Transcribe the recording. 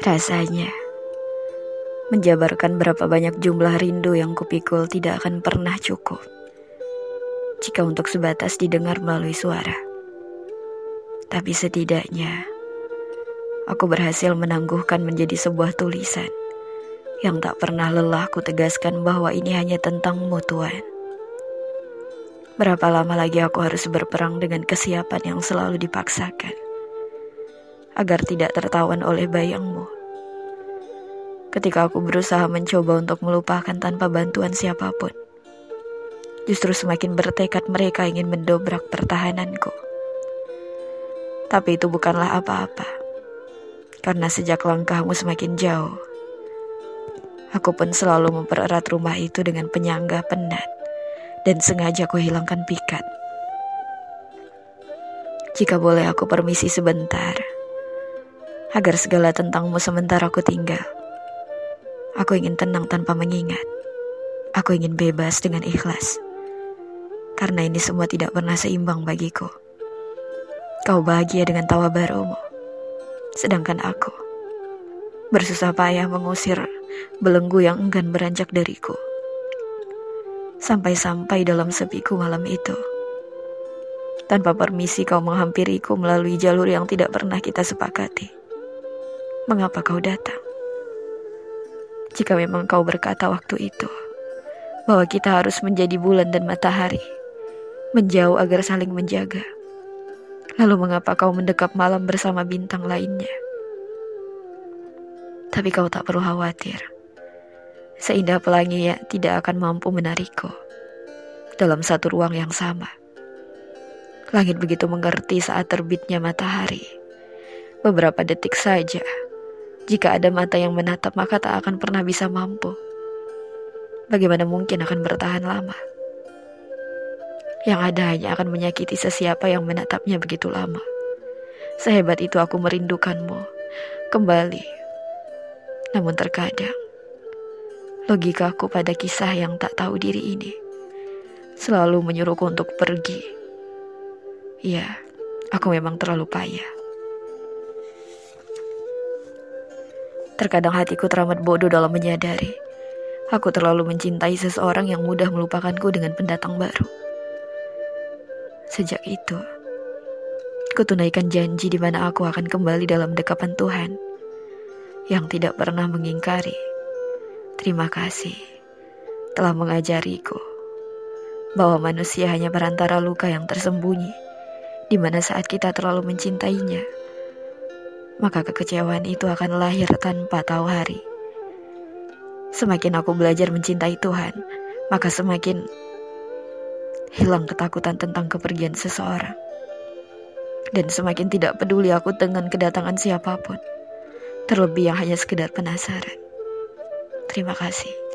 Rasanya menjabarkan berapa banyak jumlah rindu yang kupikul tidak akan pernah cukup jika untuk sebatas didengar melalui suara. Tapi setidaknya aku berhasil menangguhkan menjadi sebuah tulisan yang tak pernah lelah ku tegaskan bahwa ini hanya tentangmu Tuhan. Berapa lama lagi aku harus berperang dengan kesiapan yang selalu dipaksakan agar tidak tertawan oleh bayangmu ketika aku berusaha mencoba untuk melupakan tanpa bantuan siapa pun. Justru semakin bertekad mereka ingin mendobrak pertahananku. Tapi itu bukanlah apa-apa. Karena sejak langkahmu semakin jauh, aku pun selalu mempererat rumah itu dengan penyangga penat dan sengaja aku hilangkan pikat. Jika boleh aku permisi sebentar, agar segala tentangmu sementara aku tinggal. Aku ingin tenang tanpa mengingat. Aku ingin bebas dengan ikhlas. Karena ini semua tidak pernah seimbang bagiku. Kau bahagia dengan tawa barumu. Sedangkan aku bersusah payah mengusir belenggu yang enggan beranjak dariku. Sampai-sampai dalam sepiku malam itu. Tanpa permisi kau menghampiriku melalui jalur yang tidak pernah kita sepakati. Mengapa kau datang? jika memang kau berkata waktu itu bahwa kita harus menjadi bulan dan matahari, menjauh agar saling menjaga. Lalu mengapa kau mendekap malam bersama bintang lainnya? Tapi kau tak perlu khawatir. Seindah pelangi ya tidak akan mampu menarikku dalam satu ruang yang sama. Langit begitu mengerti saat terbitnya matahari. Beberapa detik saja jika ada mata yang menatap, maka tak akan pernah bisa mampu. Bagaimana mungkin akan bertahan lama? Yang ada hanya akan menyakiti sesiapa yang menatapnya begitu lama. Sehebat itu aku merindukanmu kembali. Namun terkadang, logikaku pada kisah yang tak tahu diri ini selalu menyuruhku untuk pergi. Ya, aku memang terlalu payah. Terkadang hatiku teramat bodoh dalam menyadari. Aku terlalu mencintai seseorang yang mudah melupakanku dengan pendatang baru. Sejak itu, ku tunaikan janji di mana aku akan kembali dalam dekapan Tuhan yang tidak pernah mengingkari. Terima kasih telah mengajariku bahwa manusia hanya perantara luka yang tersembunyi di mana saat kita terlalu mencintainya maka kekecewaan itu akan lahir tanpa tahu hari. Semakin aku belajar mencintai Tuhan, maka semakin hilang ketakutan tentang kepergian seseorang. Dan semakin tidak peduli aku dengan kedatangan siapa pun, terlebih yang hanya sekedar penasaran. Terima kasih.